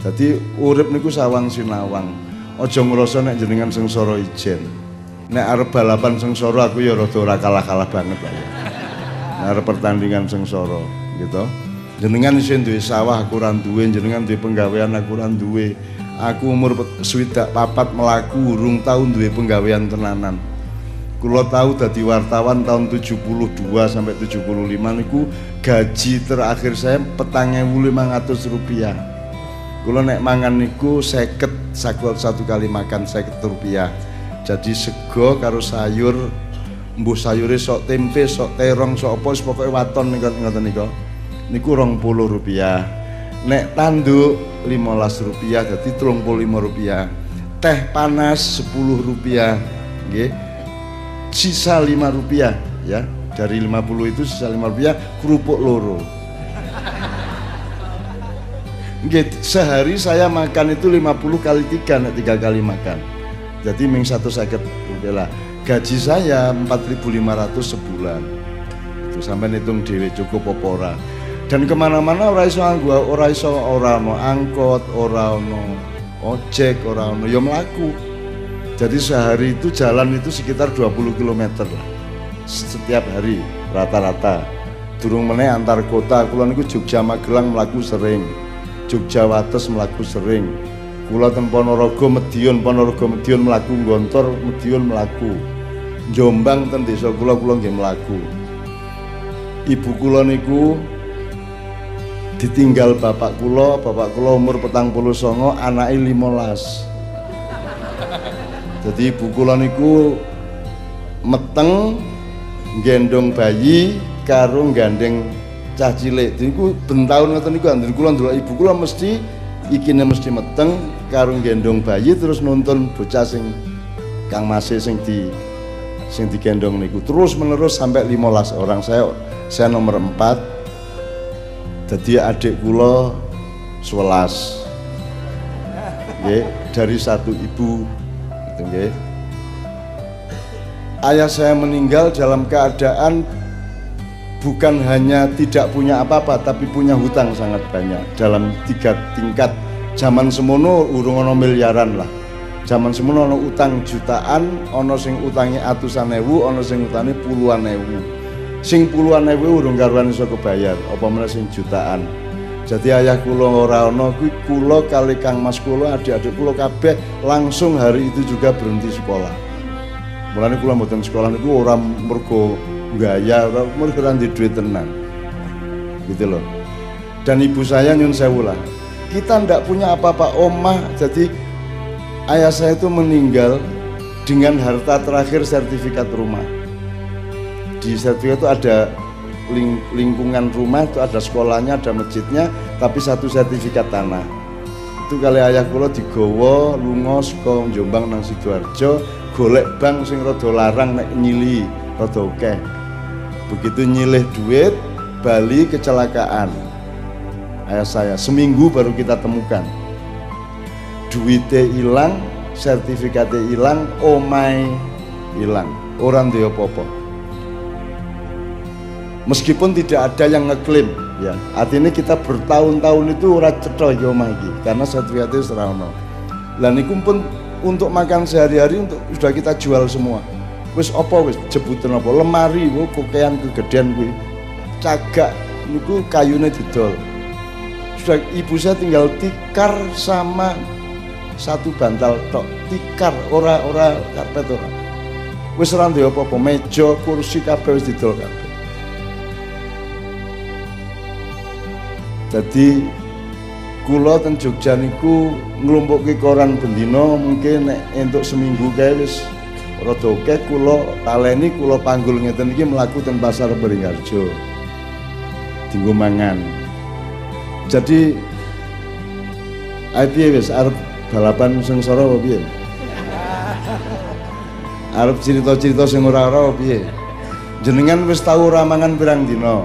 Dadi urip niku sawang sinawang. Aja ngrasa nek jenengan sengsara ijen. Nek arep balapan sengsara aku ya rada ora kalah-kalah banget lah ya. Nek arep pertandingan sengsara gitu. Jenengan isih duwe sawah aku ora duwe, jenengan duwe penggawean aku ora duwe. Aku umur swidak papat melaku urung tau duwe penggawean tenanan. Kulo tahu dadi wartawan tahun 72 sampai 75 niku gaji terakhir saya petangnya ratus rupiah. Kulo nek mangan niku seket satu, satu kali makan seket rupiah. Jadi sego karo sayur, mbuh sayure sok tempe, sok terong, sok apa pokoke waton niku ngoten niku. Niku puluh rupiah. Nek tanduk 15 rupiah jadi 35 rupiah. Teh panas 10 rupiah. Nggih sisa 5 rupiah ya dari 50 itu sisa 5 rupiah kerupuk loro sehari saya makan itu 50 kali tiga, nek tiga kali makan. Jadi ming satu sakit rupiah lah. Gaji saya 4.500 sebulan. Itu sampai hitung dewi cukup opora. Dan ke mana-mana orang iso gua, orang iso orang no angkot, orang ojek, orang no ya melaku. Jadi sehari itu jalan itu sekitar 20 km lah. Setiap hari rata-rata. Durung meneh antar kota kula niku Jogja Magelang melaku sering. Jogja Wates melaku sering. Kula Ponorogo Medion, Ponorogo Medion melaku Gontor, Medion melaku. Jombang ten desa kula kula nggih melaku. Ibu kula niku ditinggal bapak kula, bapak kula umur petang puluh songo, anaknya limolas jadi ibu kula niku meteng gendong bayi karo gandeng cah cilik. Niku bentaun ngoten niku andur kula ndelok ibu kula mesti ikine mesti meteng karo gendong bayi terus nonton bocah sing Kang Masih sing di sing digendong niku. Terus menerus sampai 15 orang. Saya saya nomor 4 jadi adik kula 11 Nggih, dari satu ibu. Nggih. Ayah saya meninggal dalam keadaan bukan hanya tidak punya apa-apa tapi punya hutang sangat banyak. Dalam tiga tingkat zaman semono urung ono miliaran lah. Zaman semono ono utang jutaan ono sing utangnya atusan ewu ono sing utangnya puluhan ewu. Sing puluhan ewu urung karuan iso kebayar apa mana sing jutaan. Jadi ayah kulo ora ono kuwi kulo kali Kang Mas kulo adik-adik kulo kabeh langsung hari itu juga berhenti sekolah. Mulane kulo mboten sekolah niku ora mergo gaya, ora mergo ora duit tenan. Gitu loh. Dan ibu saya nyun sewu lah. Kita ndak punya apa-apa omah jadi ayah saya itu meninggal dengan harta terakhir sertifikat rumah. Di sertifikat itu ada ling lingkungan rumah itu ada sekolahnya, ada masjidnya, tapi satu sertifikat tanah. Itu kali ayah kula digawa lunga saka Jombang nang Sidoarjo, golek bank sing rada larang nek nyili, rada akeh. Begitu nyilih duit, Bali kecelakaan. Ayah saya seminggu baru kita temukan. Duitnya hilang, sertifikatnya hilang, omai hilang. Orang dia apa-apa meskipun tidak ada yang ngeklaim ya artinya kita bertahun-tahun itu ora cetha yo lagi karena sertifikatnya serana lah niku pun untuk makan sehari-hari untuk sudah kita jual semua wis apa wis jebutan apa? Lemari wo kokean kegedean kuwi. Cagak niku kayune didol. Sudah ibu saya tinggal tikar sama satu bantal tok. Tikar ora ora karpet ora wis ora apa-apa meja kursi kabeh wis didol kabeh Jadi kula ten Jogja niku nglumpukke koran bendina mungkin nek entuk seminggu kae wis rada akeh kula taleni kula panggul ngeten iki mlaku ten pasar Beringharjo. Dinggo mangan. Jadi piye wis arep balapan sengsara apa piye? Arep cerita-cerita sing ora-ora piye? Jenengan wis tau ora mangan pirang dina?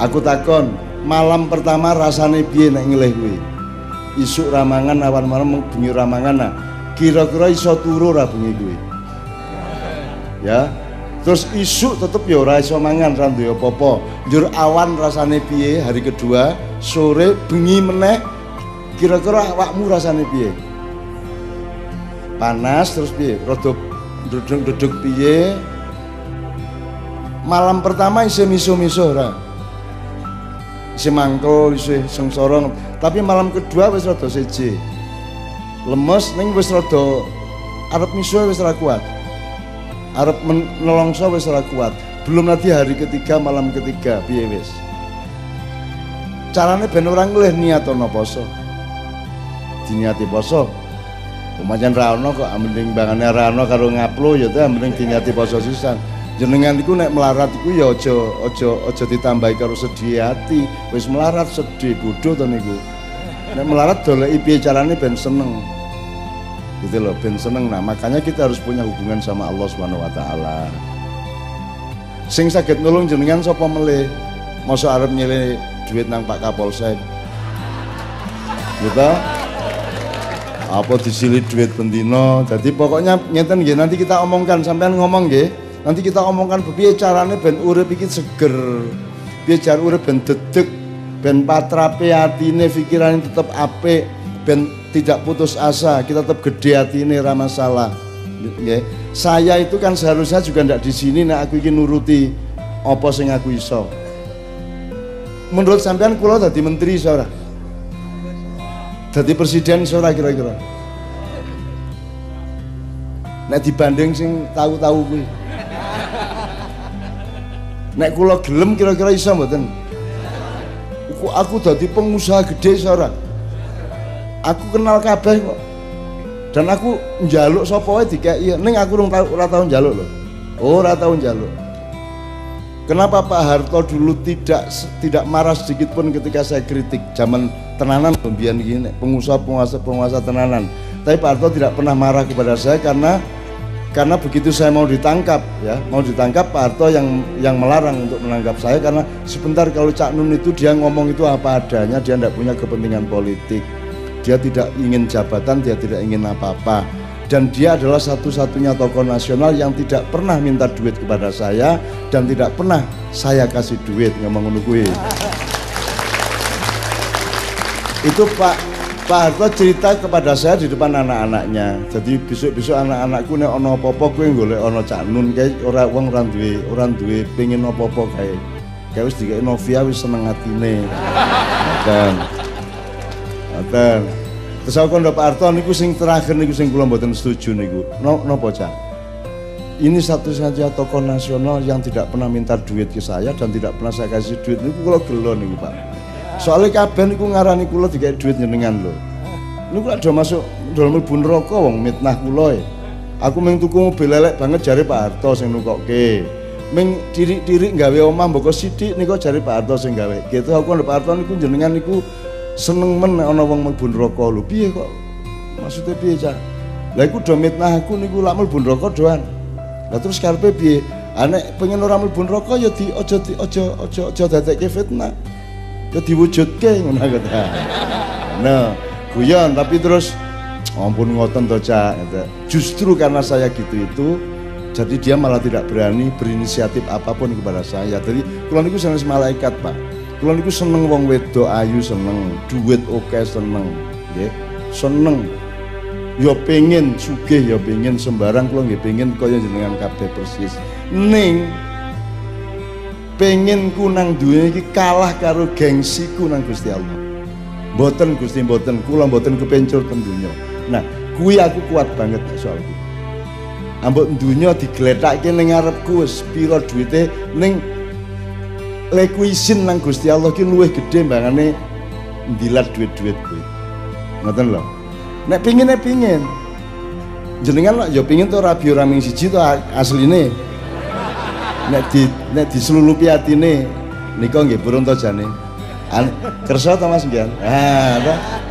Aku takon, malam pertama rasane piye nek ngelih kuwi? Isuk ramangan awan malam bengi ramangan nah. Kira-kira iso turu ora bengi kuwi? Ya. Terus isuk tetep ya ora iso mangan ra duwe apa-apa. Njur awan rasane piye hari kedua, sore bengi meneh kira-kira awakmu rasane piye panas terus piye rada duduk-duduk piye malam pertama isih miso-miso ora isih mangkel isih sengsara tapi malam kedua wis rada seje lemes ning wis rada arep miso wis ora kuat. Arep nelongso wis ora kuat. Belum nanti hari ketiga malam ketiga piye wis? Carane ben orang ngelih niat ana poso. Diniati poso. Umajan rano kok mending bangane rano karo ngaplo ya teh mending diniati poso sisan. Jenengan iku nek melarat iku ya aja aja aja ditambahi karo sedih hati wis melarat sedih bodoh to niku nek melarat doleki piye carane ben seneng. Gitu loh ben seneng. Nah makanya kita harus punya hubungan sama Allah Subhanahu wa taala. Sing sakit nulung jenengan sapa melih masa arep nyele duit nang Pak Kapolsek. Gitu. Apa disilit duit pendino? Jadi pokoknya ngeten nggih nanti kita omongkan. Sampean ngomong nggih nanti kita omongkan piye carane ben urip iki seger. Piye jar urip ben dedek ben patrape atine pikirane tetep apik. Ben tidak putus asa kita tetap gede hati ini ramah masalah. Nggih. Saya itu kan seharusnya juga ndak di sini nek aku ingin nuruti apa sing aku iso. Menurut sampean kula dadi menteri ora? Dadi presiden ora kira-kira? Nek dibanding sing tahu-tahu kuwi. Nek kula gelem kira-kira iso mboten? Aku aku dadi pengusaha gede ora? Aku kenal kabeh kok. Dan aku njaluk sapa wae dikeki. Ning aku ora tau ora tau njaluk lho. Ora tau njaluk. Kenapa Pak Harto dulu tidak tidak marah sedikit pun ketika saya kritik zaman tenanan pembian gini pengusaha penguasa penguasa tenanan. Tapi Pak Harto tidak pernah marah kepada saya karena karena begitu saya mau ditangkap ya mau ditangkap Pak Harto yang yang melarang untuk menangkap saya karena sebentar kalau Cak Nun itu dia ngomong itu apa adanya dia tidak punya kepentingan politik. Dia tidak ingin jabatan dia tidak ingin apa-apa. Dan dia adalah satu-satunya tokoh nasional yang tidak pernah minta duit kepada saya dan tidak pernah saya kasih duit ngomong menunggu itu Pak Pak Harto cerita kepada saya di depan anak-anaknya. Jadi besok-besok anak-anakku nek ana apa-apa kowe golek ana Cak Nun kae ora wong ora duwe ora duwe pengin apa-apa kae. Kae wis dikek Novia wis seneng atine. Ngoten. Ngoten. Terus aku ndok Pak Harto niku sing terakhir niku sing kula mboten setuju niku. Napa Cak? Ini satu saja tokoh nasional yang tidak pernah minta duit ke saya dan tidak pernah saya kasih duit niku kula gelo niku Pak. Soalnya kabeh niku ngarani kula digawe duit jenengan lho. Niku lak do masuk dalam mlebu neraka wong mitnah kula e. Aku mung tuku mobil lelek banget jare Pak Harto sing nukokke. Ming diri-diri gawe omah mboko sithik niku jare Pak Harto sing gawe. Gitu aku Pak Harto niku jenengan niku seneng men ana wong mlebu neraka lho. Piye kok? Maksudnya piye, Cak? Lah iku do mitnah aku niku lak mlebu neraka doan. Lah terus karepe piye? Anek pengen ora mlebu neraka ya di aja di aja aja aja dadekke fitnah ya diwujudke ngono kata. Nah, guyon tapi terus ampun ngoten to Cak. Justru karena saya gitu itu jadi dia malah tidak berani berinisiatif apa pun kepada saya. Jadi kula niku sanes malaikat, Pak. Kula niku seneng wong wedok ayu seneng, duit oke seneng, nggih. Seneng. Ya pengen sugih ya pengen sembarang kula nggih pengen kaya jenengan kabeh persis. Ning pengen ku nang dunia iki kalah karo gengsiku nang Gusti Allah. Mboten Gusti mboten, kula mboten kepencur ten dunya. Nah, kuwi aku kuat banget soal kuwi. Ambek dunya diglethake ning ngarepku wis pira duwite ning leku isin nang Gusti Allah ki luwih gedhe mbangane ndilat duit-duit kuwi. Ngoten lho. Nek pingin nek pingin. Jenengan lho ya pingin to rabi ora ming siji to asline nek di nek diselulupi atine nika nggih burung to jane. Kersa ta Mas Gian? Ah,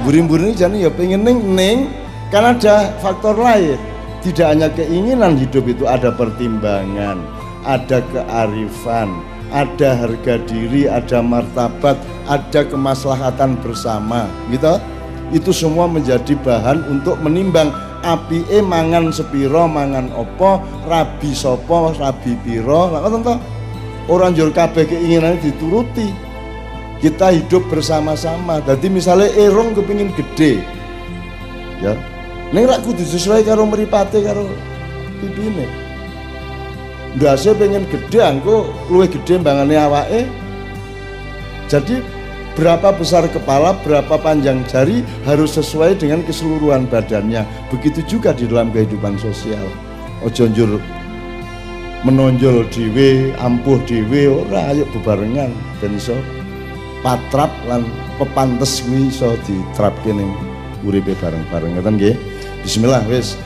burim-burim jane ya pengen ning ning kan ada faktor lain. Tidak hanya keinginan hidup itu ada pertimbangan, ada kearifan, ada harga diri, ada martabat, ada kemaslahatan bersama, gitu. Itu semua menjadi bahan untuk menimbang api e mangan sepiro mangan opo rabi sopo rabi piro lah ngoten to? Ora njur kabeh keinginane dituruti. Kita hidup bersama-sama. Jadi misalnya erong kepingin gede ya. Neng rak kudu sesuai karo meripate karo pipine. Ndase pengen gede angko luwe gede mbangane awake. Jadi berapa besar kepala, berapa panjang jari harus sesuai dengan keseluruhan badannya. Begitu juga di dalam kehidupan sosial. Ojo njur menonjol dhewe, ampuh dhewe ora ayo bebarengan ben iso patrap lan pepantes kuwi iso diterapke ning uripe bareng-bareng ngoten nggih. Bismillah wis